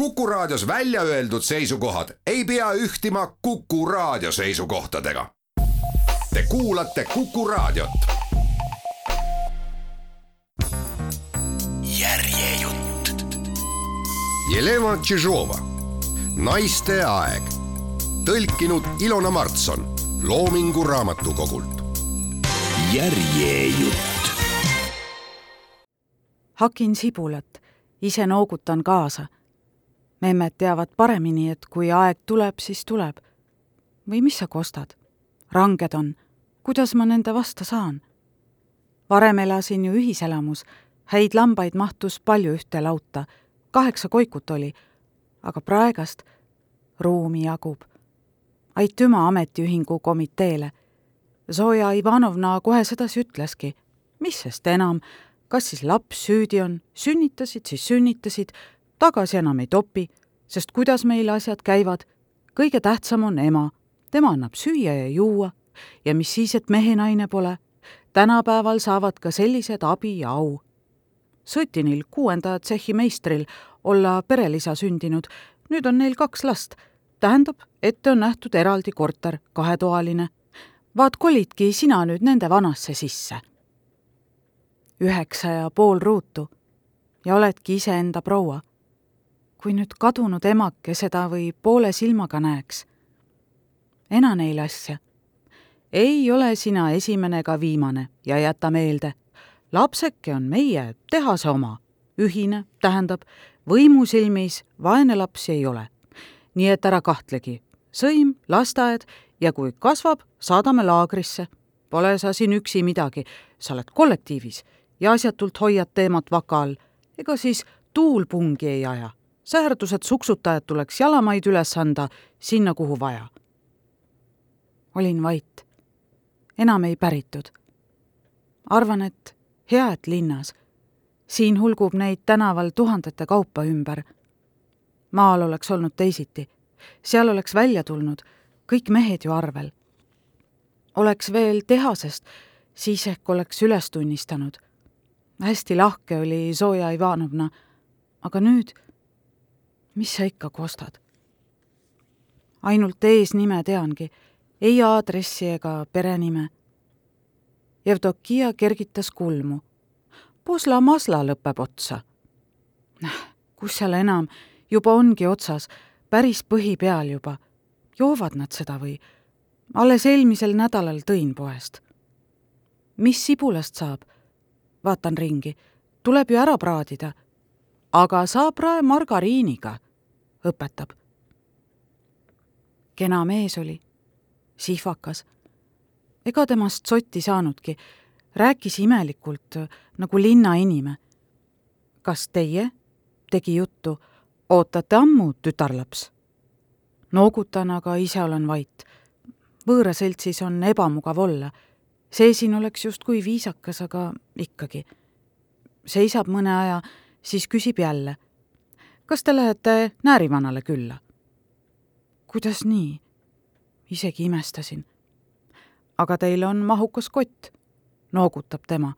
Kuku Raadios välja öeldud seisukohad ei pea ühtima Kuku Raadio seisukohtadega. Te kuulate Kuku Raadiot. järjejutt. Jelena Tšižova, Naiste aeg, tõlkinud Ilona Martson Loomingu Raamatukogult. järjejutt. hakin sibulat, ise noogutan kaasa memmed teavad paremini, et kui aeg tuleb, siis tuleb. või mis sa kostad? ranged on. kuidas ma nende vastu saan? varem elasin ju ühiselamus, häid lambaid mahtus palju ühte lauta, kaheksa koikut oli, aga praegast ruumi jagub. aitüma ametiühingu komiteele. Zoja Ivanovna kohe sedasi ütleski. mis sest enam, kas siis laps süüdi on, sünnitasid, siis sünnitasid, tagasi enam ei topi, sest kuidas meil asjad käivad, kõige tähtsam on ema. tema annab süüa ja juua ja mis siis, et mehe-naine pole. tänapäeval saavad ka sellised abi ja au. Sõtinil, kuuenda tsehhi meistril, olla perelisa sündinud, nüüd on neil kaks last. tähendab, ette on nähtud eraldi korter, kahetoaline. vaat kolidki sina nüüd nende vanasse sisse. üheksa ja pool ruutu ja oledki iseenda proua kui nüüd kadunud emake seda või poole silmaga näeks. ena neile asja. ei ole sina esimene ega viimane ja jäta meelde, lapseke on meie tehase oma, ühine, tähendab, võimu silmis vaene lapsi ei ole. nii et ära kahtlegi, sõim, lasteaed ja kui kasvab, saadame laagrisse. Pole sa siin üksi midagi, sa oled kollektiivis ja asjatult hoiad teemat vaka all, ega siis tuul pungi ei aja säherdused suksutajad tuleks jalamaid üles anda sinna, kuhu vaja. olin vait. enam ei päritud. arvan, et hea, et linnas. siin hulgub neid tänaval tuhandete kaupa ümber. maal oleks olnud teisiti. seal oleks välja tulnud kõik mehed ju arvel. oleks veel tehasest, siis ehk oleks üles tunnistanud. hästi lahke oli Zoja Ivanovna, aga nüüd mis sa ikka kostad? ainult eesnime teangi, ei aadressi ega perenime. Jevdokia kergitas kulmu. pusla-masla lõpeb otsa. noh, kus seal enam, juba ongi otsas, päris põhi peal juba. joovad nad seda või? alles eelmisel nädalal tõin poest. mis sibulast saab? vaatan ringi, tuleb ju ära praadida aga saab prae margariiniga, õpetab. kena mees oli, sihvakas. ega temast sotti saanudki, rääkis imelikult nagu linnainime. kas teie, tegi juttu, ootate ammu, tütarlaps? noogutan, aga ise olen vait. võõraseltsis on ebamugav olla. see siin oleks justkui viisakas, aga ikkagi. seisab mõne aja siis küsib jälle. Kas te lähete Näärivanale külla? kuidas nii? isegi imestasin. aga teil on mahukas kott, noogutab tema.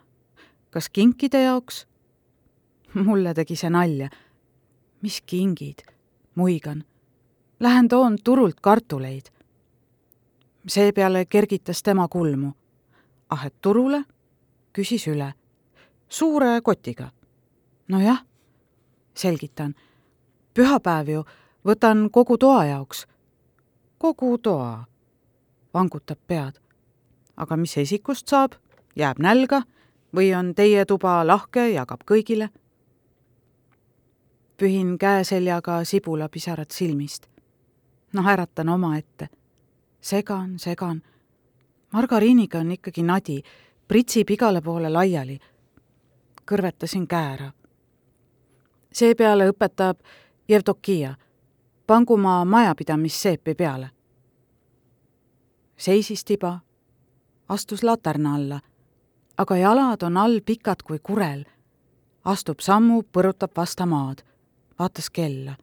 kas kinkide jaoks? mulle tegi see nalja. mis kingid? muigan. Lähen toon turult kartuleid. seepeale kergitas tema kulmu. ah, et turule? küsis üle. suure kotiga nojah, selgitan. Pühapäev ju, võtan kogu toa jaoks. kogu toa, vangutab pead. aga mis esikust saab, jääb nälga või on teie tuba lahke, jagab kõigile? pühin käeseljaga sibulapisarad silmist. naeratan omaette. segan, segan. margariiniga on ikkagi nadi, pritsib igale poole laiali. kõrvetasin käe ära seepeale õpetab Jevdokia, pangu ma majapidamisseepi peale. seisis tiba, astus laterna alla, aga jalad on all pikad kui kurel. astub sammu, põrutab vasta maad, vaatas kella.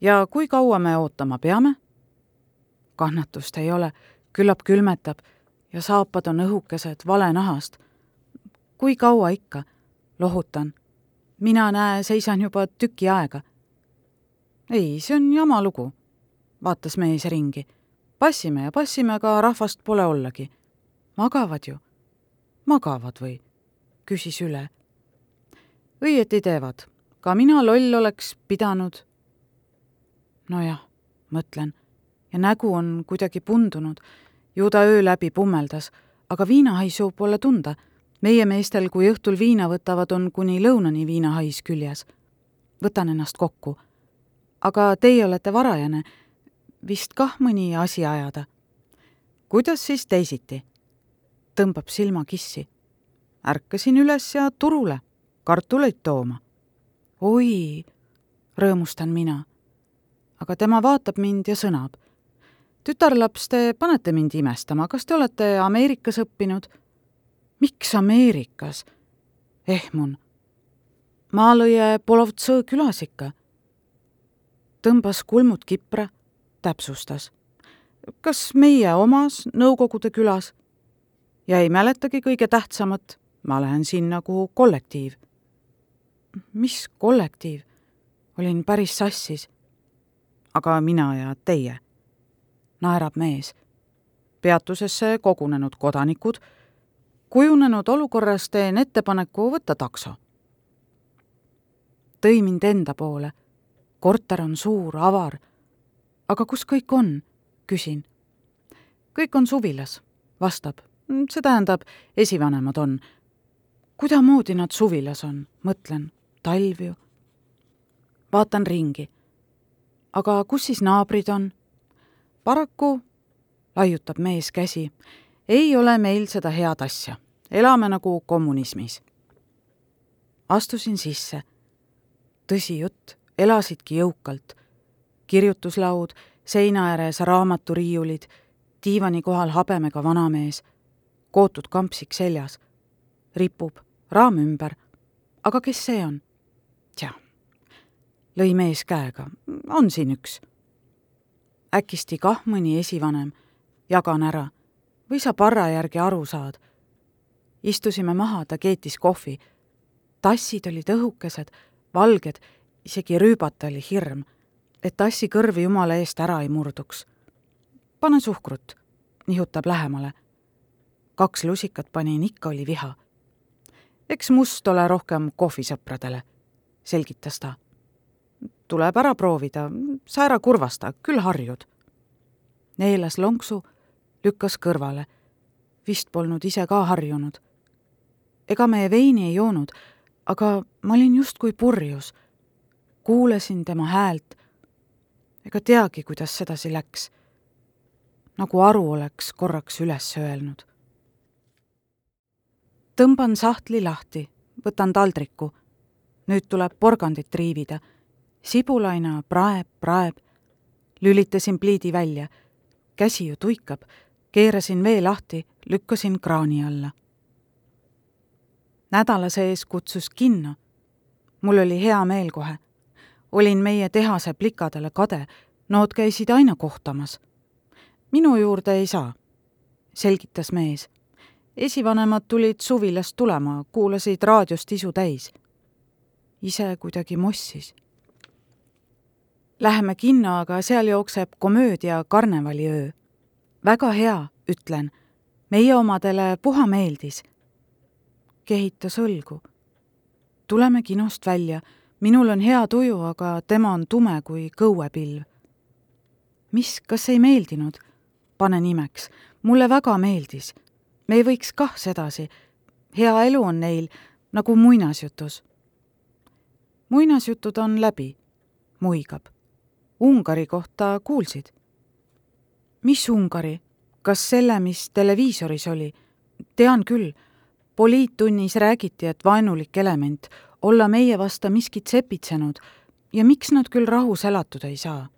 ja kui kaua me ootama peame? kannatust ei ole, küllap külmetab ja saapad on õhukesed valenahast. kui kaua ikka, lohutan mina, näe, seisan juba tüki aega. ei, see on jama lugu, vaatas mees ringi. passime ja passime, aga rahvast pole ollagi. magavad ju. magavad või? küsis üle. õieti teevad, ka mina loll oleks pidanud. nojah, mõtlen ja nägu on kuidagi pundunud. ju ta öö läbi pummeldas, aga viinahaisu pole tunda. Meie meestel, kui õhtul viina võtavad, on kuni lõunani viinahais küljes. võtan ennast kokku. aga teie olete varajane, vist kah mõni asi ajada. kuidas siis teisiti? tõmbab silma kissi. ärkasin üles ja turule kartuleid tooma. oi, rõõmustan mina. aga tema vaatab mind ja sõnab tütarlaps, te panete mind imestama, kas te olete Ameerikas õppinud? Miks Ameerikas? ehmun. Maalõie Polovtsõ külas ikka. tõmbas kulmud kipra, täpsustas. kas meie omas Nõukogude külas? ja ei mäletagi kõige tähtsamat, ma lähen sinna, kuhu kollektiiv. mis kollektiiv? olin päris sassis. aga mina ja teie naerab mees. peatusesse kogunenud kodanikud, kujunenud olukorras teen ettepaneku võtta takso. tõi mind enda poole. korter on suur, avar. aga kus kõik on? küsin. kõik on suvilas, vastab. see tähendab, esivanemad on. kuidamoodi nad suvilas on, mõtlen, talv ju. vaatan ringi. aga kus siis naabrid on? paraku, laiutab mees käsi, ei ole meil seda head asja. elame nagu kommunismis. astusin sisse. tõsi jutt, elasidki jõukalt. kirjutuslaud, seina ääres raamaturiiulid, diivani kohal habemega vanamees, kootud kampsik seljas, ripub, raam ümber. aga kes see on? tja, lõi mees käega, on siin üks äkisti kah mõni esivanem, jagan ära või sa parra järgi aru saad. istusime maha, ta keetis kohvi. tassid olid õhukesed, valged, isegi rüübata oli hirm, et tassi kõrvi jumala eest ära ei murduks. pane suhkrut, nihutab lähemale. kaks lusikat panin, ikka oli viha. eks must ole rohkem kohvisõpradele, selgitas ta tuleb ära proovida, sa ära kurvasta, küll harjud. neelas lonksu, lükkas kõrvale. vist polnud ise ka harjunud. ega me veini ei joonud, aga ma olin justkui purjus. kuulasin tema häält. ega teagi, kuidas sedasi läks. nagu aru oleks korraks üles öelnud. tõmban sahtli lahti, võtan taldriku. nüüd tuleb porgandit riivida sibulaina praeb, praeb. lülitasin pliidi välja. käsi ju tuikab. Keerasin vee lahti, lükkasin kraani alla. nädala sees kutsus kinno. mul oli hea meel kohe. olin meie tehase plikadele kade, nood käisid aina kohtamas. minu juurde ei saa, selgitas mees. esivanemad tulid suvilast tulema, kuulasid raadiost isu täis. ise kuidagi mossis Läheme kinno, aga seal jookseb komöödia Karnevaliöö. Väga hea, ütlen. meie omadele puha meeldis. kehitas õlgu. tuleme kinost välja. minul on hea tuju, aga tema on tume kui kõuepilv. mis, kas ei meeldinud? panen imeks. mulle väga meeldis. me ei võiks kah sedasi. hea elu on neil, nagu muinasjutus. muinasjutud on läbi, muigab Ungari kohta kuulsid? Mis Ungari? kas selle, mis televiisoris oli? tean küll. poliittunnis räägiti, et vaenulik element, olla meie vasta miskit sepitsenud ja miks nad küll rahus elatud ei saa?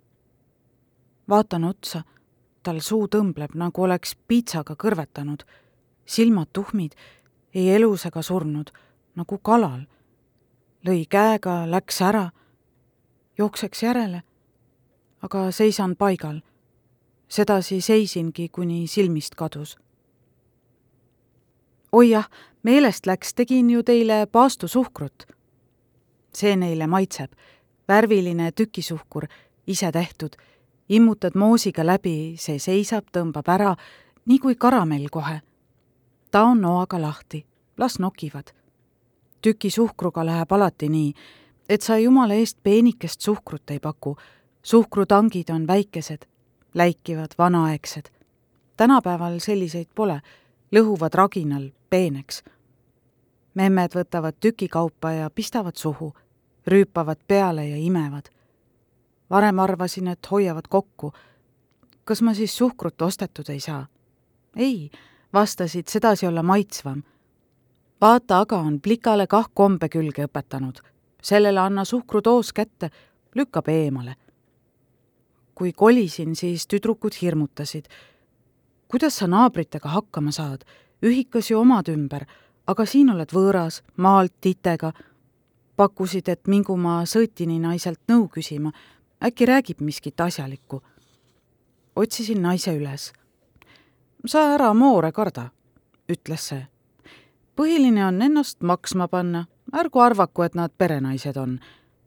vaatan otsa, tal suu tõmbleb, nagu oleks piitsaga kõrvetanud. silmad tuhmid, ei elus ega surnud, nagu kalal. lõi käega, läks ära, jookseks järele aga seisan paigal. Sedasi seisingi, kuni silmist kadus. oi jah, meelest läks, tegin ju teile paastusuhkrut. see neile maitseb, värviline tükisuhkur, ise tehtud, immutad moosiga läbi, see seisab, tõmbab ära, nii kui karamell kohe. ta on noaga lahti, las nokivad. tükisuhkruga läheb alati nii, et sa jumala eest peenikest suhkrut ei paku. suhkrutangid on väikesed, läikivad, vanaaegsed. tänapäeval selliseid pole, lõhuvad raginal peeneks. memmed võtavad tükikaupa ja pistavad suhu, rüüpavad peale ja imevad. varem arvasin, et hoiavad kokku. kas ma siis suhkrut ostetud ei saa? ei, vastasid sedasi olla maitsvam. vaata aga on plikale kah kombe külge õpetanud. sellele anna suhkrudoos kätte, lükkab eemale. Kui kolisin, siis tüdrukud hirmutasid. kuidas sa naabritega hakkama saad? ühikas ju omad ümber, aga siin oled võõras, maalt titega. pakkusid, et mingu ma sõõtini naiselt nõu küsima, äkki räägib miskit asjalikku. otsisin naise üles sa ära moore karda, ütles see. põhiline on ennast maksma panna, ärgu arvaku, et nad perenaised on.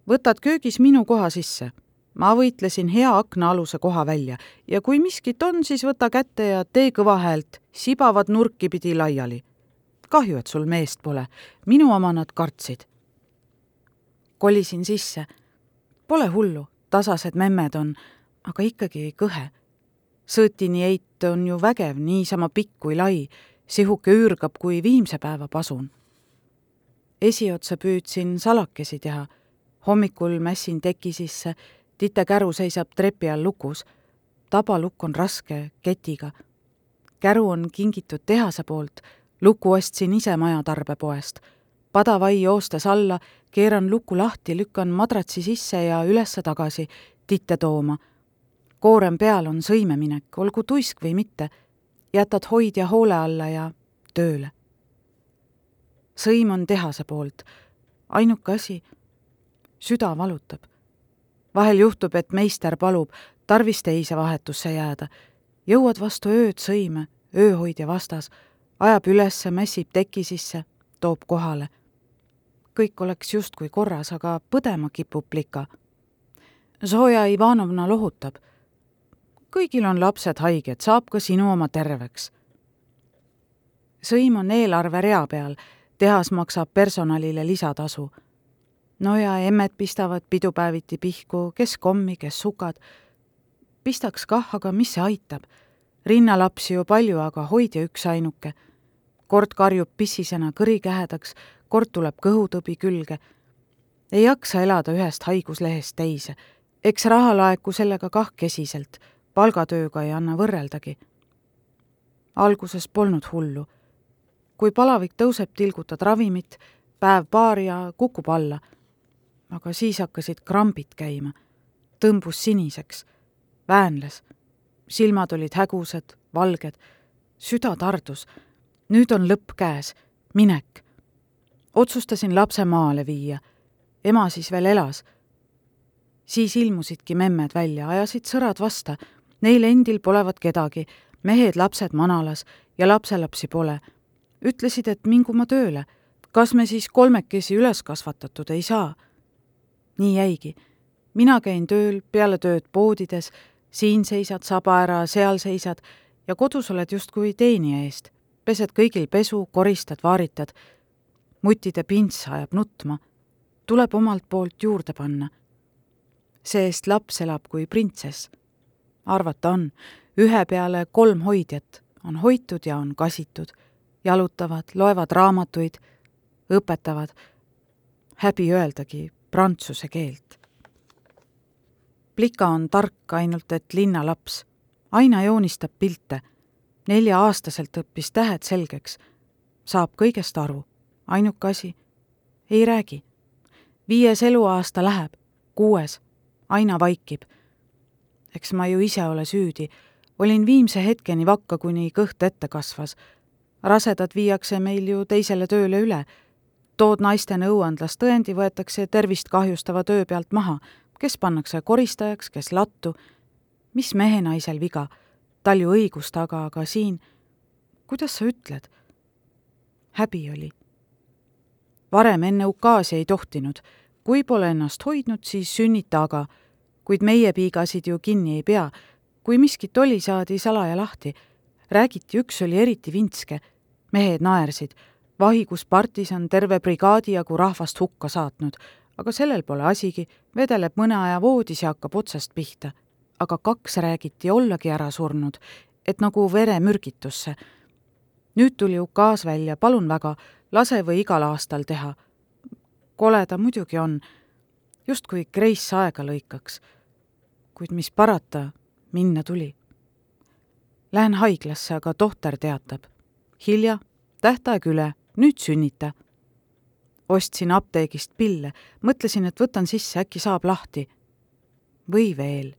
võtad köögis minu koha sisse. Ma võitlesin hea aknaaluse koha välja ja kui miskit on, siis võta kätte ja tee kõva häält, sibavad nurki pidi laiali. kahju, et sul meest pole, minu oma nad kartsid. kolisin sisse. Pole hullu, tasased memmed on, aga ikkagi kõhe sõõtini eit on ju vägev, niisama pikk kui lai, sihuke üürgab kui viimse päeva pasun. esiotsa püüdsin salakesi teha, hommikul mässin teki sisse, Tite käru seisab trepi all lukus. tabalukk on raske, ketiga. käru on kingitud tehase poolt, luku ostsin ise majatarbepoest. padavai joostes alla, keeran luku lahti, lükkan madratsi sisse ja üles-tagasi, Titte tooma koorem peal on sõimeminek, olgu tuisk või mitte, jätad hoidja hoole alla ja tööle. sõim on tehase poolt, ainuke asi, süda valutab. Vahel juhtub, et meister palub, tarvis teise vahetusse jääda. jõuad vastu ööd sõime, ööhoidja vastas, ajab ülesse, mässib teki sisse, toob kohale. kõik oleks justkui korras, aga põdema kipub plika. Zoja Ivanovna lohutab kõigil on lapsed haiged, saab ka sinu oma terveks. sõim on eelarverea peal, tehas maksab personalile lisatasu. No ja emmed pistavad pidupäeviti pihku, kes kommi, kes sukad. pistaks kah, aga mis see aitab? rinnalapsi ju palju, aga hoidja üksainuke. kord karjub pissisena kõri kähedaks, kord tuleb kõhutõbi külge. ei jaksa elada ühest haiguslehest teise eks raha laeku sellega kah kesiselt palgatööga ei anna võrreldagi. alguses polnud hullu. kui palavik tõuseb, tilgutad ravimit, päev-paar ja kukub alla. Aga siis hakkasid krambid käima. tõmbus siniseks, väänles. silmad olid hägusad, valged, süda tardus. nüüd on lõpp käes, minek. otsustasin lapse maale viia. ema siis veel elas siis ilmusidki memmed välja, ajasid sõrad vasta Neil endil polevat kedagi, mehed, lapsed manalas ja lapselapsi pole. ütlesid, et mingu ma tööle. kas me siis kolmekesi üles kasvatatud ei saa? Nii jäigi. mina käin tööl, peale tööd poodides, siin seisad saba ära, seal seisad ja kodus oled justkui teenija eest. pesed kõigil pesu, koristad, vaaritad. mutide pints ajab nutma. tuleb omalt poolt juurde panna. see-eest laps elab kui printsess arvata on, ühe peale kolm hoidjat on hoitud ja on kasitud, jalutavad, loevad raamatuid, õpetavad, häbi öeldagi prantsuse keelt. Plika on tark ainult, et linnalaps. aina joonistab pilte. nelja-aastaselt õppis tähed selgeks. saab kõigest aru. ainuke asi, ei räägi. viies eluaasta läheb, kuues, aina vaikib eks ma ju ise ole süüdi. olin viimse hetkeni vakka, kuni kõht ette kasvas. rasedad viiakse meil ju teisele tööle üle. Tood naiste nõuandlas tõendi, võetakse tervist kahjustava töö pealt maha, kes pannakse koristajaks, kes lattu. mis mehe-naisel viga? tal ju õigus taga, aga siin, kuidas sa ütled? häbi oli. varem enne ukaasi ei tohtinud kui pole ennast hoidnud, siis sünnita aga. kuid meie piigasid ju kinni ei pea. kui miskit oli, saadi salaja lahti. räägiti, üks oli eriti vintske. mehed naersid. Vahikus partisan terve brigaadi jagu rahvast hukka saatnud. aga sellel pole asigi, vedeleb mõne aja voodis ja hakkab otsast pihta. aga kaks räägiti ollagi ära surnud, et nagu veremürgitusse nüüd tuli ukaas välja, palun väga, lase või igal aastal teha. kole ta muidugi on, justkui Kreis aega lõikaks. kuid mis parata, minna tuli. Lähen haiglasse, aga tohter teatab. hilja, tähtaeg üle, nüüd sünnita. ostsin apteegist pille, mõtlesin, et võtan sisse, äkki saab lahti. või veel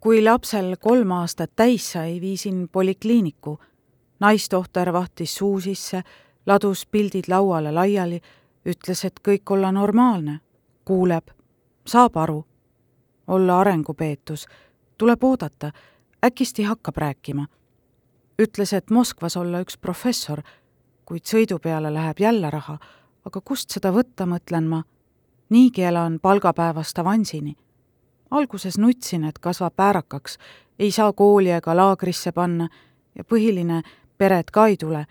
kui lapsel kolm aastat täis sai, viisin polikliiniku. naistohter vahtis suu sisse, ladus pildid lauale laiali, ütles, et kõik olla normaalne, kuuleb, saab aru. olla arengupeetus, tuleb oodata, äkki hakkab rääkima. Ütles, et Moskvas olla üks professor, kuid sõidu peale läheb jälle raha, aga kust seda võtta, mõtlen ma. niigi elan palgapäevast avansini alguses nutsin, et kasvab väärakaks, ei saa kooli ega laagrisse panna ja põhiline, pered ka ei tule.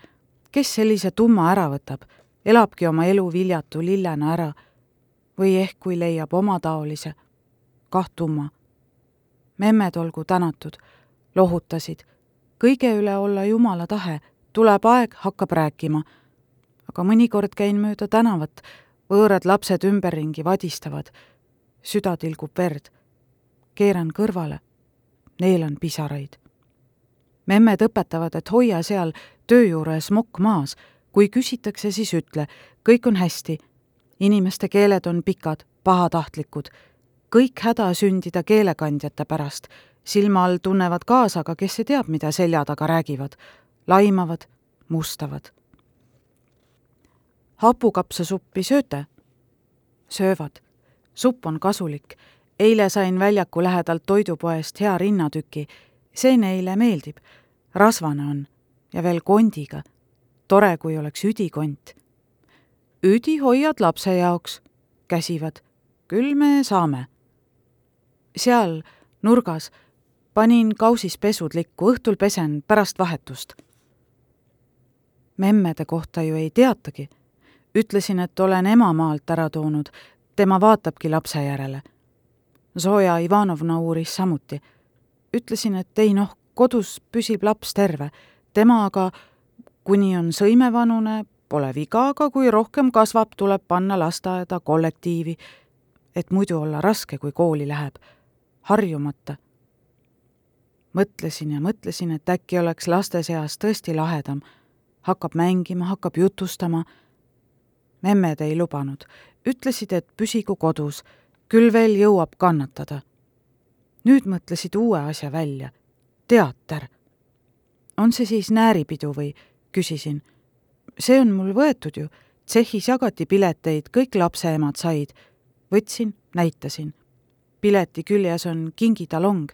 kes sellise tumma ära võtab, elabki oma elu viljatu lillena ära. või ehk kui leiab omataolise, kah tumma. memmed olgu tänatud, lohutasid. Kõige üle olla Jumala tahe, tuleb aeg, hakkab rääkima. aga mõnikord käin mööda tänavat, võõrad lapsed ümberringi vadistavad, süda tilgub verd. Keeran kõrvale, neelan pisaraid. memmed õpetavad, et hoia seal töö juures mokk maas, kui küsitakse, siis ütle, kõik on hästi. inimeste keeled on pikad, pahatahtlikud, kõik häda sündida keelekandjate pärast, silma all tunnevad kaasa, aga kes see teab, mida selja taga räägivad, laimavad, mustavad. hapukapsasuppi sööte? söövad. supp on kasulik eile sain väljaku lähedalt toidupoest hea rinnatüki. see neile meeldib. rasvane on ja veel kondiga. tore, kui oleks üdikont. üdi hoiad lapse jaoks, käsivad. küll me saame. seal nurgas panin kausis pesudlikku, õhtul pesen pärast vahetust. memmede kohta ju ei teatagi. ütlesin, et olen emamaalt ära toonud, tema vaatabki lapse järele Zoja Ivanovna uuris samuti. ütlesin, et ei noh, kodus püsib laps terve, tema aga, kuni on sõimevanune, pole viga, aga kui rohkem kasvab, tuleb panna lasteaeda kollektiivi, et muidu olla raske, kui kooli läheb, harjumata. Mõtlesin ja mõtlesin, et äkki oleks laste seas tõesti lahedam, hakkab mängima, hakkab jutustama. memmed ei lubanud, ütlesid, et püsigu kodus küll veel jõuab kannatada. nüüd mõtlesid uue asja välja. teater. on see siis nääripidu või? küsisin. see on mul võetud ju. tsehhis jagati pileteid, kõik lapseemad said. võtsin, näitasin. pileti küljes on kingitalong.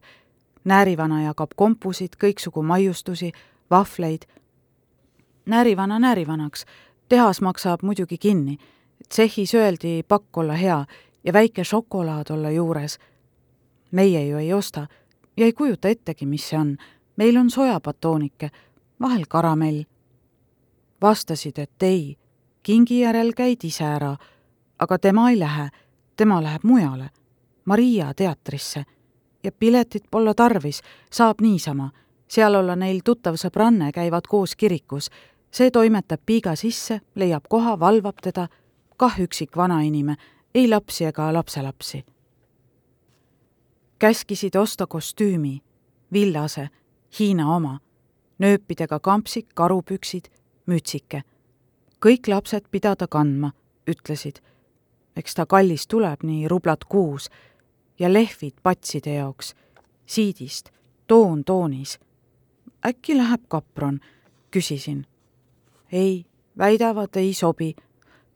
Näärivana jagab kompusid, kõiksugu maiustusi, vahvleid. näärivana näärivanaks. tehas maksab muidugi kinni. tsehhis öeldi pakk olla hea ja väike šokolaad olla juures. meie ju ei osta ja ei kujuta ettegi, mis see on. meil on sojapatoonike, vahel karamell. vastasid, et ei, kingi järel käid ise ära, aga tema ei lähe, tema läheb mujale, Maria teatrisse. Ja piletit pole tarvis, saab niisama. seal olla neil tuttav sõbranne, käivad koos kirikus. see toimetab piiga sisse, leiab koha, valvab teda, kah üksik vanainime ei lapsi ega lapselapsi. käskisid osta kostüümi, villase, Hiina oma, nööpidega kampsik, karupüksid, mütsike. kõik lapsed pidada kandma, ütlesid. eks ta kallis tuleb, nii rublad kuus ja lehvid patside jaoks, siidist, toon toonis. äkki läheb kapron, küsisin. ei, väidavad, ei sobi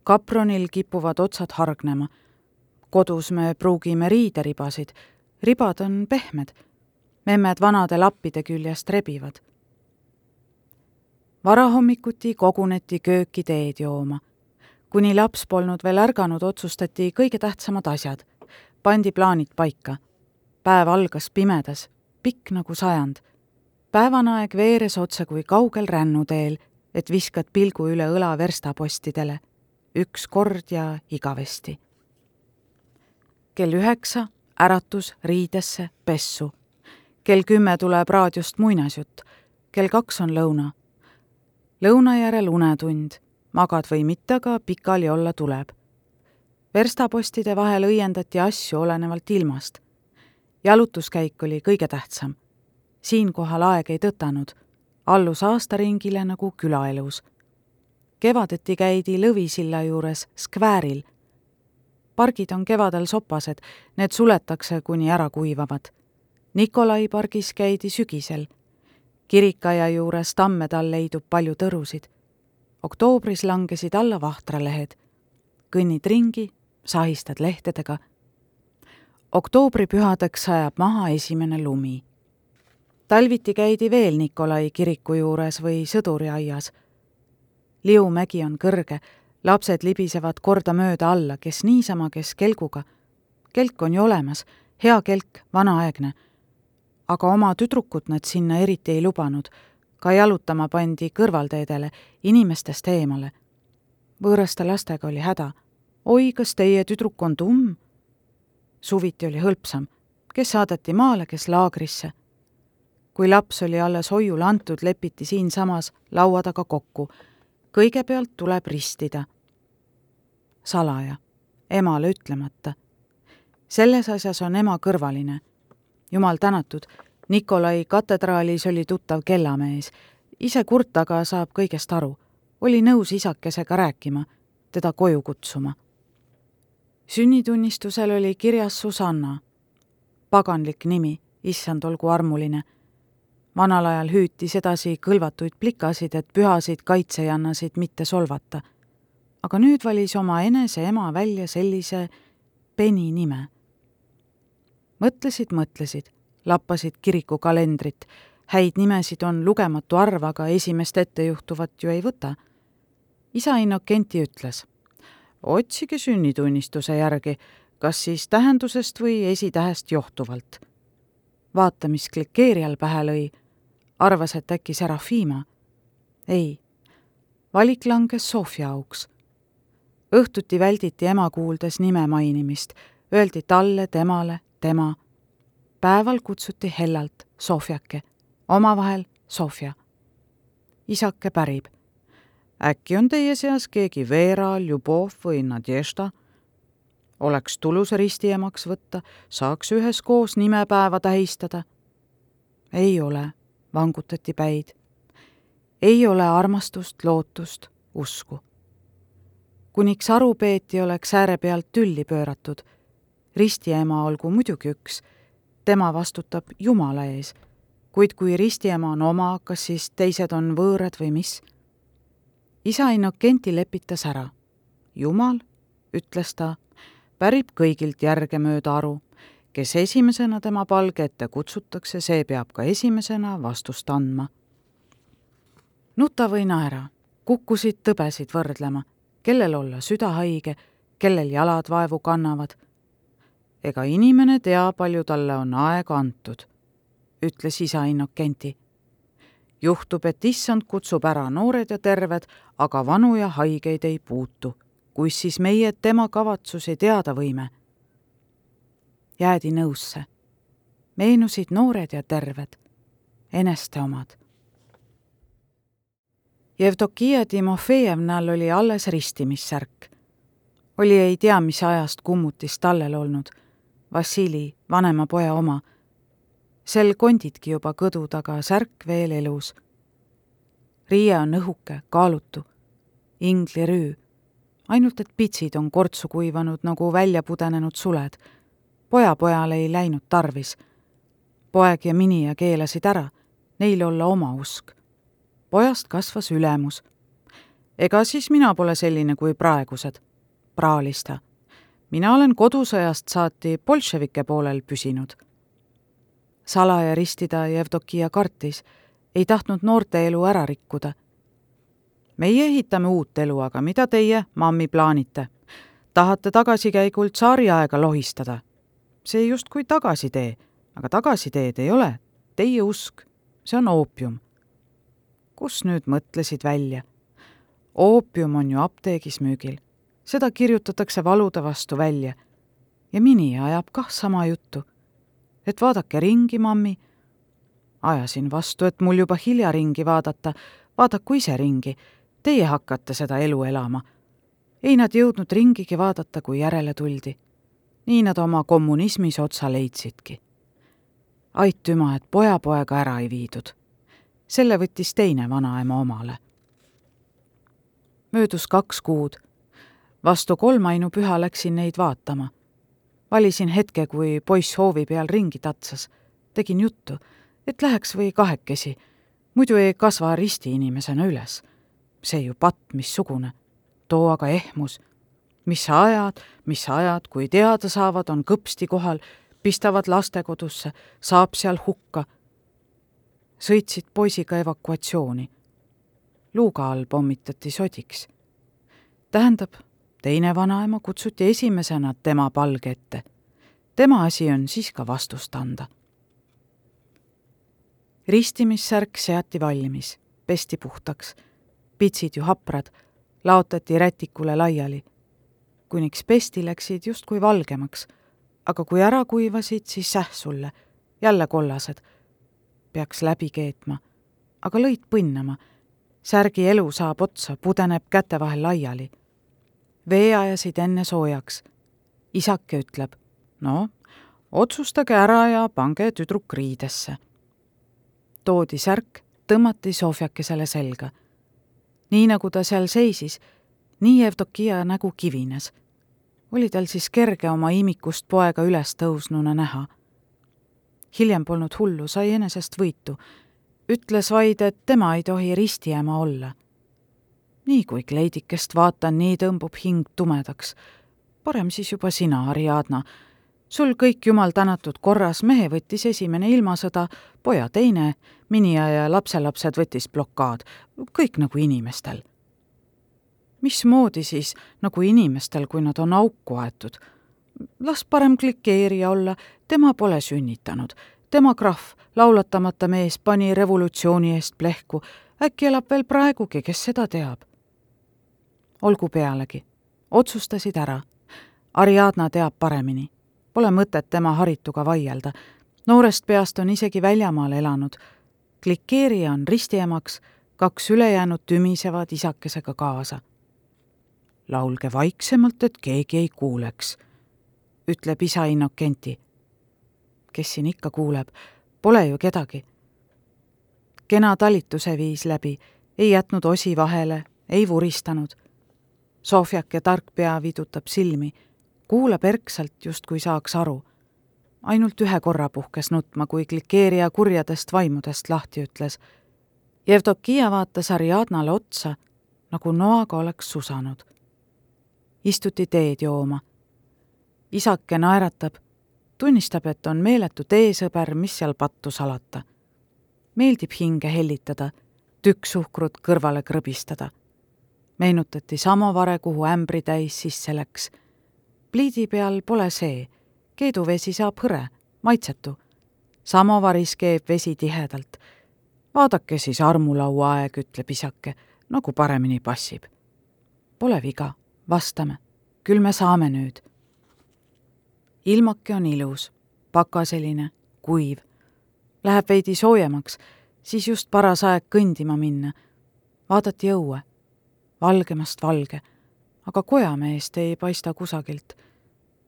kapronil kipuvad otsad hargnema. kodus me pruugime riideribasid, ribad on pehmed. memmed vanade lappide küljest rebivad. varahommikuti koguneti kööki teed jooma. kuni laps polnud veel ärganud, otsustati kõige tähtsamad asjad. Pandi plaanid paika. päev algas pimedas, pikk nagu sajand. päevane aeg veeres otse kui kaugel rännuteel, et viskad pilgu üle õla verstapostidele. üks kord ja igavesti. kell üheksa äratus riidesse, pessu. kell kümme tuleb raadiost muinasjutt, kell kaks on lõuna. lõuna järel unetund, magad või mitte, aga pikali olla tuleb. Verstapostide vahel õiendati asju olenevalt ilmast. jalutuskäik oli kõige tähtsam. siinkohal aeg ei tõtanud, allus aastaringile nagu külaelus kevadeti käidi Lõvisilla juures skvääril pargid on kevadel sopased, need suletakse, kuni ära kuivavad. Nikolai pargis käidi sügisel. kirikaia juures tammede all leidub palju tõrusid. oktoobris langesid alla vahtralehed. kõnnid ringi, sahistad lehtedega. oktoobripühadeks sajab maha esimene lumi. talviti käidi veel Nikolai kiriku juures või sõduriaias. Liumägi on kõrge lapsed libisevad kordamööda alla, kes niisama, kes kelguga. kelk on ju olemas, hea kelk, vanaaegne. aga oma tüdrukut nad sinna eriti ei lubanud. ka jalutama pandi kõrvalteedele, inimestest eemale. võõraste lastega oli häda. Oi, kas teie tüdruk on tumm? suviti oli hõlpsam, kes saadeti maale, kes laagrisse. kui laps oli alles hoiule antud, lepiti siinsamas laua taga kokku kõigepealt tuleb ristida. salaja, emale ütlemata. selles asjas on ema kõrvaline. jumal tänatud, Nikolai katedraalis oli tuttav kellamees, ise kurt, aga saab kõigest aru. oli nõus isakesega rääkima, teda koju kutsuma. Sünnitunnistusel oli kirjas Susanna. paganlik nimi, issand olgu armuline vanal ajal hüüti sedasi kõlvatuid plikasid, et pühasid kaitsejannasid mitte solvata. aga nüüd valis oma enese ema välja sellise Beni nime. mõtlesid, mõtlesid, lappasid kirikukalendrit, häid nimesid on lugematu arv, aga esimest ettejuhtuvat ju ei võta. isa Innokenti ütles, otsige sünnitunnistuse järgi, kas siis tähendusest või esitähest johtuvalt vaata, mis klikeerijal pähe lõi, arvas, et äkki Serafima. ei, valik langes Sofia auks. õhtuti välditi ema kuuldes nime mainimist, öeldi talle, temale, tema. päeval kutsuti hellalt Sofiake, omavahel Sofia. isake pärib. Äkki on teie seas keegi Vera, Ljubov või Nadežda? oleks tulus ristiemaks võtta, saaks üheskoos nimepäeva tähistada. ei ole vangutati päid. ei ole armastust, lootust, usku. kuniks aru peeti, oleks ääre pealt tülli pööratud. ristiema olgu muidugi üks, tema vastutab Jumala ees, kuid kui ristiema on oma, kas siis teised on võõrad või mis? Isa Innokenti lepitas ära. Jumal, ütles ta, pärib kõigilt järgemööda aru kes esimesena tema palge ette kutsutakse, see peab ka esimesena vastust andma. nuta või naera, kukkusid tõbesid võrdlema, kellel olla südahaige, kellel jalad vaevu kannavad. ega inimene tea, palju talle on aega antud, ütles isa Innokenti. Juhtub, et issand kutsub ära noored ja terved, aga vanu ja haigeid ei puutu. kus siis meie tema kavatsusi teada võime jäädi nõusse. meenusid noored ja terved, eneste omad. Jevdokia Timofejevnal oli alles ristimissärk. oli ei tea, mis ajast kummutis tallel olnud, Vassili, vanema poja oma. Sel kondidki juba kõdu taga, särk veel elus. riie on õhuke, kaalutu, inglirüü ainult et pitsid on kortsu kuivanud nagu välja pudenenud suled pojapojal ei läinud tarvis. poeg ja minija keelasid ära, neil olla oma usk. pojast kasvas ülemus. ega siis mina pole selline kui praegused, praalis ta. mina olen kodusõjast saati bolševike poolel püsinud. Salaja ristida Jevdokia kartis, ei tahtnud noorte elu ära rikkuda. meie ehitame uut elu, aga mida teie, mammi, plaanite? tahate tagasikäigult tsaariaega lohistada? see justkui tagasitee, aga tagasiteed ei ole. Teie usk, see on oopium. kus nüüd mõtlesid välja? oopium on ju apteegis müügil. seda kirjutatakse valude vastu välja. ja Mini ajab kah sama juttu. Et vaadake ringi, mammi. ajasin vastu, et mul juba hilja ringi vaadata, vaadaku ise ringi. Teie hakkate seda elu elama. ei nad jõudnud ringigi vaadata, kui järele tuldi. nii nad oma kommunismis otsa leidsidki. aitüma, et pojapoega ära ei viidud. selle võttis teine vanaema omale möödus kaks kuud. vastu kolmainupüha läksin neid vaatama. Valisin hetke, kui poiss hoovi peal ringi tatsas. tegin juttu, et läheks või kahekesi, muidu ei kasva risti inimesena üles. see ju patt missugune. too aga ehmus. mis sa ajad, mis sa ajad, kui teada saavad, on kõpsti kohal, pistavad lastekodusse, saab seal hukka. sõitsid poisiga evakuatsiooni luuga all pommitati sodiks. tähendab, teine vanaema kutsuti esimesena tema palge ette. tema asi on siis ka vastust anda. ristimissärk seati valmis, pesti puhtaks, pitsid ju haprad, laotati rätikule laiali. kuniks pesti läksid justkui valgemaks, aga kui ära kuivasid, siis säh sulle, jälle kollased. peaks läbi keetma, aga lõid põnnama särgi elu saab otsa, pudeneb käte vahel laiali. Vee ajasid enne soojaks. isake ütleb, no otsustage ära ja pange tüdruk riidesse. toodi särk, tõmmati Sofjakesele selga. nii nagu ta seal seisis, nii Evdokia nägu kivines. oli tal siis kerge oma imikust poega üles tõusnuna näha. hiljem polnud hullu, sai enesest võitu ütles vaid, et tema ei tohi ristiema olla. Nii kui kleidikest vaatan, nii tõmbub hing tumedaks. parem siis juba sina, Ariadna. sul kõik jumal tänatud korras, mehe võttis esimene ilmasõda, poja teine, minija ja lapselapsed võttis blokaad, kõik nagu inimestel. mismoodi siis nagu inimestel, kui nad on auku aetud? las parem klikeerija olla, tema pole sünnitanud tema krahv, laulatamata mees, pani revolutsiooni eest plehku. äkki elab veel praegugi, kes seda teab? Olgu pealegi, otsustasid ära. Ariadna teab paremini. Pole mõtet tema harituga vaielda. noorest peast on isegi väljamaal elanud. klikeerija on ristiemaks, kaks ülejäänut tümisevad isakesega kaasa. laulge vaiksemalt, et keegi ei kuuleks, ütleb isa Innokenti kes siin ikka kuuleb, pole ju kedagi. kena talituse viis läbi, ei jätnud osi vahele, ei vuristanud. Sofjake tark pea vidutab silmi, kuulab erksalt, justkui saaks aru. ainult ühe korra puhkes nutma, kui klikeerija kurjadest vaimudest lahti ütles. Jevdokia vaatas Ariadnale otsa, nagu noaga oleks susanud. istuti teed jooma. isake naeratab tunnistab, et on meeletu teesõber, mis seal pattu salata. meeldib hinge hellitada, tükk suhkrut kõrvale krõbistada. Meenutati samovare, kuhu ämbritäis sisse läks. pliidi peal pole see, keeduvesi saab hõre, maitsetu. samovaris keeb vesi tihedalt. vaadake siis armulaua aeg, ütleb isake, nagu paremini passib. Pole viga, vastame, küll me saame nüüd ilmake on ilus, pakaseline, kuiv. Läheb veidi soojemaks, siis just paras aeg kõndima minna. vaadati õue, valgemast valge, aga kojameest ei paista kusagilt.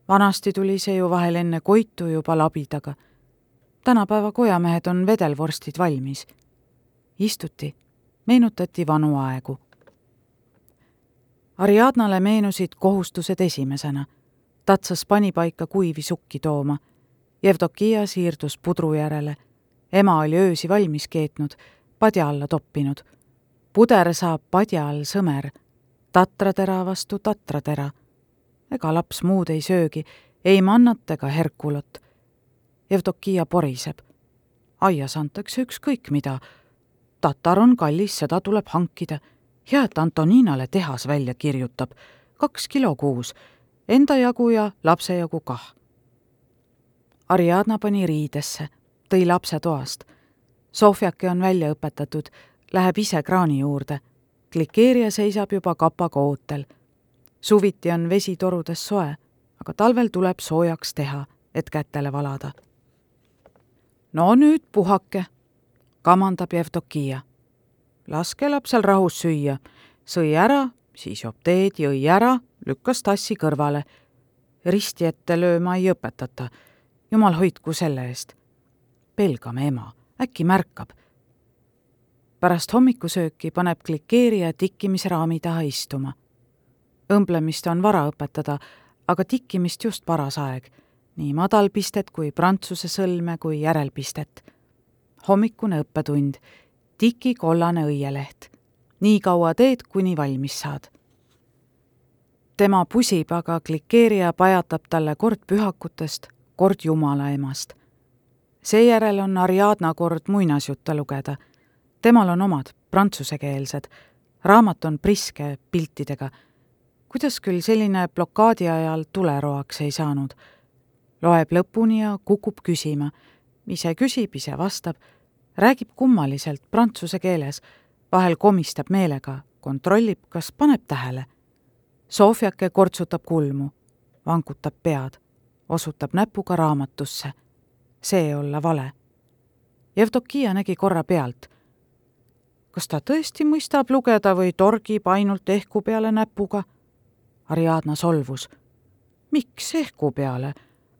vanasti tuli see ju vahel enne Koitu juba labidaga. tänapäeva kojamehed on vedelvorstid valmis. istuti, meenutati vanu aegu. Ariadnale meenusid kohustused esimesena tatsas panipaika kuivi sukki tooma. Jevdokia siirdus pudru järele. ema oli öösi valmis keetnud, padja alla toppinud. Puder saab padja all sõmer, tatratera vastu tatratera. ega laps muud ei söögi, ei mannat ega herkulot. Jevdokia poriseb. aias antakse ükskõik mida. tatar on kallis, seda tuleb hankida. hea, et Antoninale tehas välja kirjutab, kaks kilo kuus, enda jagu ja lapse jagu kah. Ariadna pani riidesse, tõi lapse toast. Sofiake on välja õpetatud, läheb ise kraani juurde. Glikeeria seisab juba kapaga ootel. suviti on vesi torudes soe, aga talvel tuleb soojaks teha, et kätele valada. no nüüd puhake, kamandab Jevdokia laske lapsel rahus süüa. sõi ära, siis joob teed, jõi ära, lükkas tassi kõrvale. risti ette lööma ei õpetata. jumal hoidku selle eest. pelgame ema, äkki märkab. Pärast hommikusööki paneb klikeerija tikkimisraami taha istuma. õmblemist on vara õpetada, aga tikkimist just paras aeg. nii madalpistet kui prantsuse sõlme kui järelpistet. hommikune õppetund tiki kollane õieleht. nii kaua teed, kuni valmis saad. tema pusib, aga klikeerija pajatab talle kord pühakutest, kord Jumala emast. seejärel on Ariadna kord muinasjutte lugeda. Temal on omad, prantsusekeelsed. raamat on priske piltidega. kuidas küll selline blokaadi ajal tuleroaks ei saanud? loeb lõpuni ja kukub küsima. ise küsib, ise vastab räägib kummaliselt prantsuse keeles, vahel komistab meelega, kontrollib, kas paneb tähele. Sofiake kortsutab kulmu, vangutab pead, osutab näpuga raamatusse. see olla vale. Jevdokia nägi korra pealt. Kas ta tõesti mõistab lugeda või torgib ainult ehku peale näpuga? Ariadna solvus. miks ehku peale?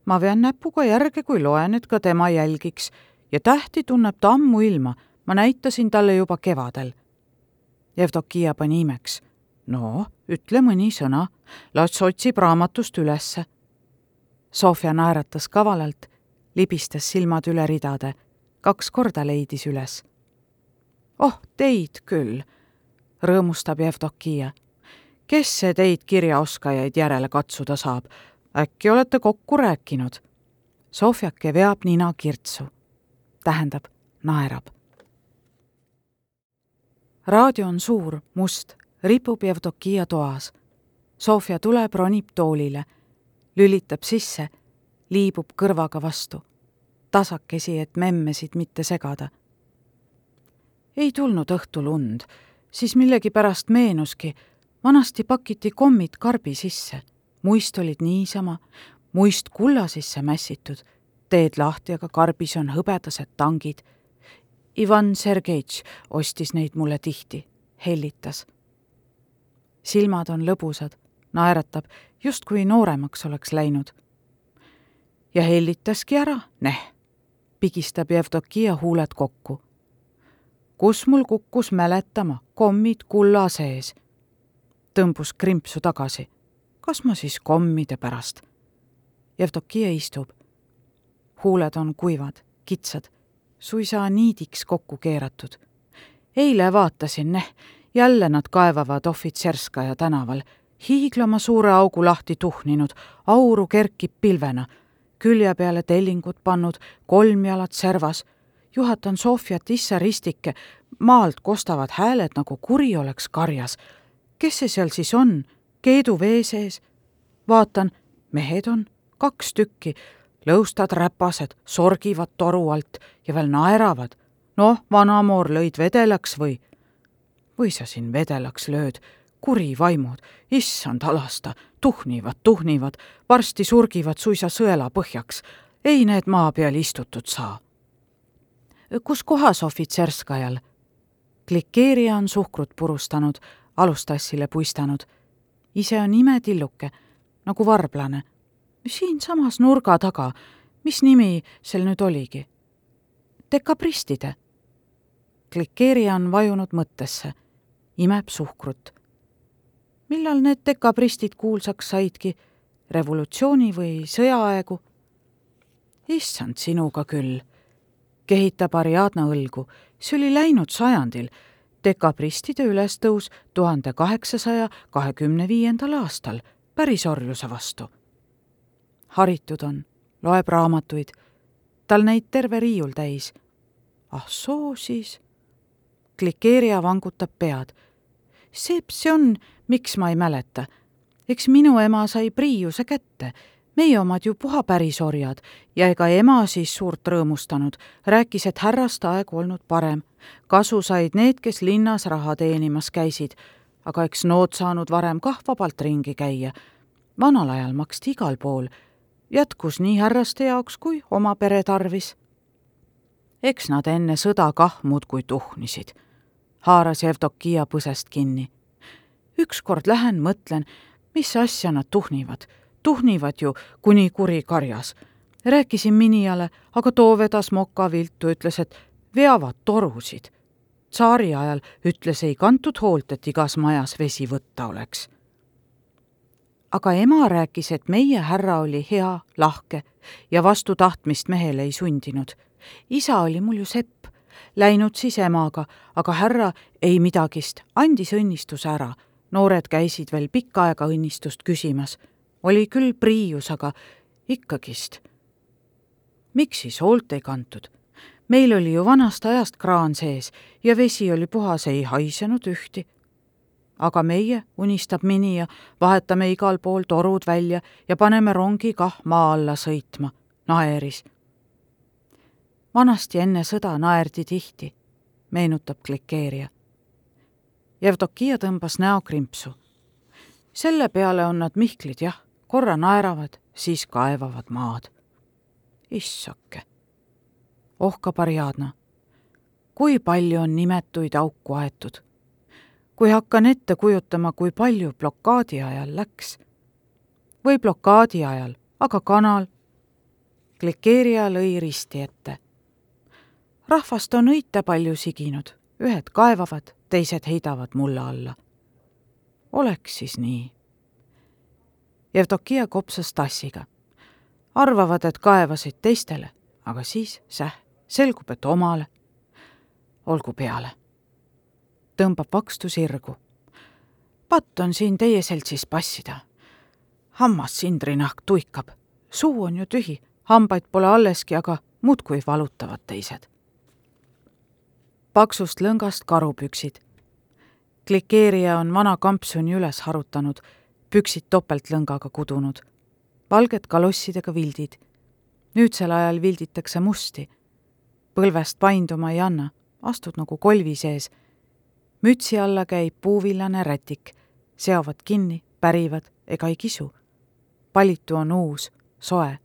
ma vean näpuga järge, kui loen, et ka tema jälgiks ja tähti tunneb ta ammuilma, ma näitasin talle juba kevadel. Jevdokia pani imeks. no ütle mõni sõna, las otsib raamatust ülesse. Sofia naeratas kavalalt, libistas silmad üle ridade, kaks korda leidis üles. Oh, teid küll, rõõmustab Jevdokia. kes see teid kirjaoskajaid järele katsuda saab? äkki olete kokku rääkinud? Sofjake veab nina kirtsu tähendab naerab. raadio on suur, must, ripub Jevdokia toas. Sofia tuleb, ronib toolile, lülitab sisse, liibub kõrvaga vastu, tasakesi, et memmesid mitte segada. Ei tulnud õhtul und, siis millegipärast meenuski, vanasti pakiti kommid karbi sisse, muist olid niisama, muist kulla sisse mässitud teed lahti, aga karbis on hõbedased tangid. Ivan Sergeitš ostis neid mulle tihti, hellitas. silmad on lõbusad, naeratab, justkui nooremaks oleks läinud. ja hellitaski ära, neh, pigistab Jevdokia huuled kokku. Kus mul kukkus mäletama, kommid kulla sees. tõmbus krimpsu tagasi. kas ma siis kommide pärast? Jevdokia istub huuled on kuivad, kitsad, suisa niidiks kokku keeratud. eile vaatasin, neh, jälle nad kaevavad ohvitserskaja tänaval, hiiglama suure augu lahti tuhninud, auru kerkib pilvena, külje peale tellingud pannud, kolm jalat servas. Juhatan Sofiat issa ristike, maalt kostavad hääled, nagu kuri oleks karjas. kes see seal siis on? keedu vee sees? vaatan, mehed on, kaks tükki lõustad räpased sorgivad toru alt ja veel naeravad. noh, vanamoor lõid vedelaks või? või sa siin vedelaks lööd? kuri vaimud, issand alasta, tuhnivad, tuhnivad, varsti surgivad suisa sõela põhjaks. ei need maa peal istutud saa. Kus kohas ohvitserskajal? klikeerija on suhkrut purustanud, alustassile puistanud. ise on imetilluke, nagu varblane siinsamas nurga taga, mis nimi sel nüüd oligi? dekabristide. klikeerija on vajunud mõttesse, imeb suhkrut. millal need dekabristid kuulsaks saidki, revolutsiooni või sõjaaegu? issand, sinuga küll, kehitab Ariadna õlgu, see oli läinud sajandil dekabristide ülestõus tuhande kaheksasaja kahekümne viiendal aastal pärisorjuse vastu haritud on, loeb raamatuid, tal neid terve riiul täis. ah soo siis. klikeerija vangutab pead. seep see on, miks ma ei mäleta. eks minu ema sai Priiuse kätte meie omad ju puha päris orjad ja ega ema siis suurt rõõmustanud, rääkis, et härrast aeg olnud parem. kasu said need, kes linnas raha teenimas käisid, aga eks nood saanud varem kah vabalt ringi käia. vanal ajal maksti igal pool, jätkus nii härraste jaoks kui oma pere tarvis. eks nad enne sõda kah muudkui tuhnisid, haaras Jevdokia põsest kinni. ükskord lähen, mõtlen, mis asja nad tuhnivad tuhnivad ju, kuni kuri karjas. rääkisin Minijale, aga too vedas moka viltu, ütles, et veavad torusid. tsaari ajal ütles, ei kantud hoolt, et igas majas vesi võtta oleks. aga ema rääkis, et meie härra oli hea, lahke ja vastu tahtmist mehele ei sundinud. isa oli mul ju sepp, läinud siis emaga, aga härra ei midagist, andis õnnistuse ära noored käisid veel pikka aega õnnistust küsimas oli küll priius, aga ikkagist. miks siis hoolt ei kantud? meil oli ju vanast ajast kraan sees ja vesi oli puhas, ei haisenud ühti. aga meie, unistab Minija, vahetame igal pool torud välja ja paneme rongi kah maa alla sõitma, naeris. vanasti enne sõda naerdi tihti, meenutab Klikeeria. Jevdokia tõmbas näo krimpsu. selle peale on nad Mihklid, jah korra naeravad, siis kaevavad maad. issake, ohkab Ariadna. kui palju on nimetuid auku aetud. kui hakkan ette kujutama, kui palju blokaadi ajal läks. või blokaadi ajal, aga kanal. Glikeeria lõi risti ette. rahvast on õite palju siginud, ühed kaevavad, teised heidavad mulla alla. oleks siis nii Jevdokia kopsas tassiga. arvavad, et kaevasid teistele, aga siis, säh, selgub, et omale. olgu peale. tõmbab vakstu sirgu. patt on siin teie seltsis passida. hammas sindrinahk tuikab, suu on ju tühi, hambaid pole alleski, aga muudkui valutavad teised. paksust lõngast karupüksid. klikeerija on vana kampsuni üles harutanud püksid topeltlõngaga kudunud, valged kalossidega vildid. nüüdsel ajal vilditakse musti. põlvest painduma ei anna, astud nagu kolvi sees. mütsi alla käib puuvillane rätik, seovad kinni, pärivad ega ei kisu. palitu on uus, soe.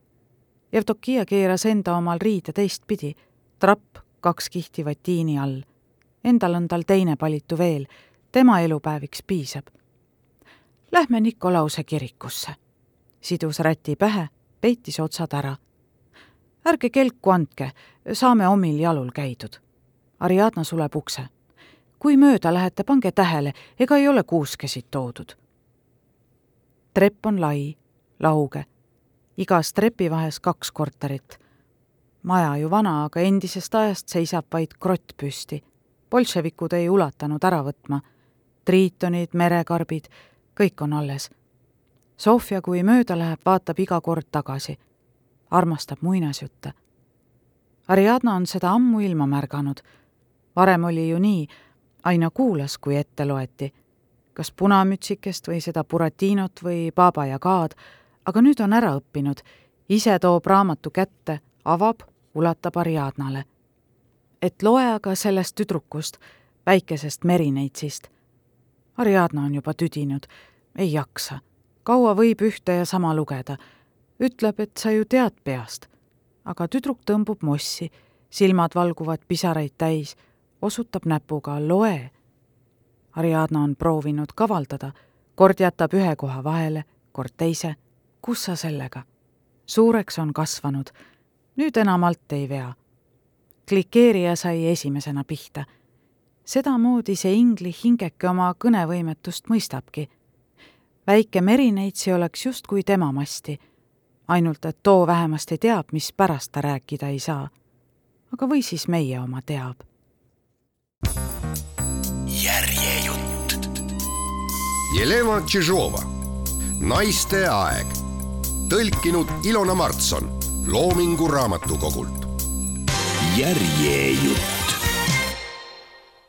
Jevdokia keeras enda omal riide teistpidi, trapp kaks kihti vatiini all. Endal on tal teine palitu veel, tema elupäeviks piisab Lähme Nikolause kirikusse. sidus räti pähe, peitis otsad ära. ärge kelku andke, saame omil jalul käidud. Ariadna suleb ukse. kui mööda lähete, pange tähele, ega ei ole kuuskesid toodud. trepp on lai, lauge. igas trepi vahes kaks korterit. maja ju vana, aga endisest ajast seisab vaid krott püsti. bolševikud ei ulatanud ära võtma. triitonid, merekarbid kõik on alles. Sofia, kui mööda läheb, vaatab iga kord tagasi. armastab muinasjutte. Ariadna on seda ammuilma märganud. varem oli ju nii, aina kuulas, kui ette loeti. kas punamütsikest või seda Buratinot või Baba Yagaad, aga nüüd on ära õppinud. ise toob raamatu kätte, avab, ulatab Ariadnale. et loe aga sellest tüdrukust, väikesest merineitsist Ariadna on juba tüdinud, ei jaksa. kaua võib ühte ja sama lugeda. ütleb, et sa ju tead peast. aga tüdruk tõmbub mossi, silmad valguvad pisaraid täis, osutab näpuga loe. Ariadna on proovinud kavaldada, kord jätab ühe koha vahele, kord teise. kus sa sellega? suureks on kasvanud, nüüd enam alt ei vea. klikeerija sai esimesena pihta sedamoodi see ingli hingeke oma kõnevõimetust mõistabki. väike merineitsi oleks justkui tema masti, ainult et too vähemasti teab, mis pärast ta rääkida ei saa. aga või siis meie oma teab. järjejutt. Jelena Tšižova, Naiste aeg, tõlkinud Ilona Martson Loomingu Raamatukogult. järjejutt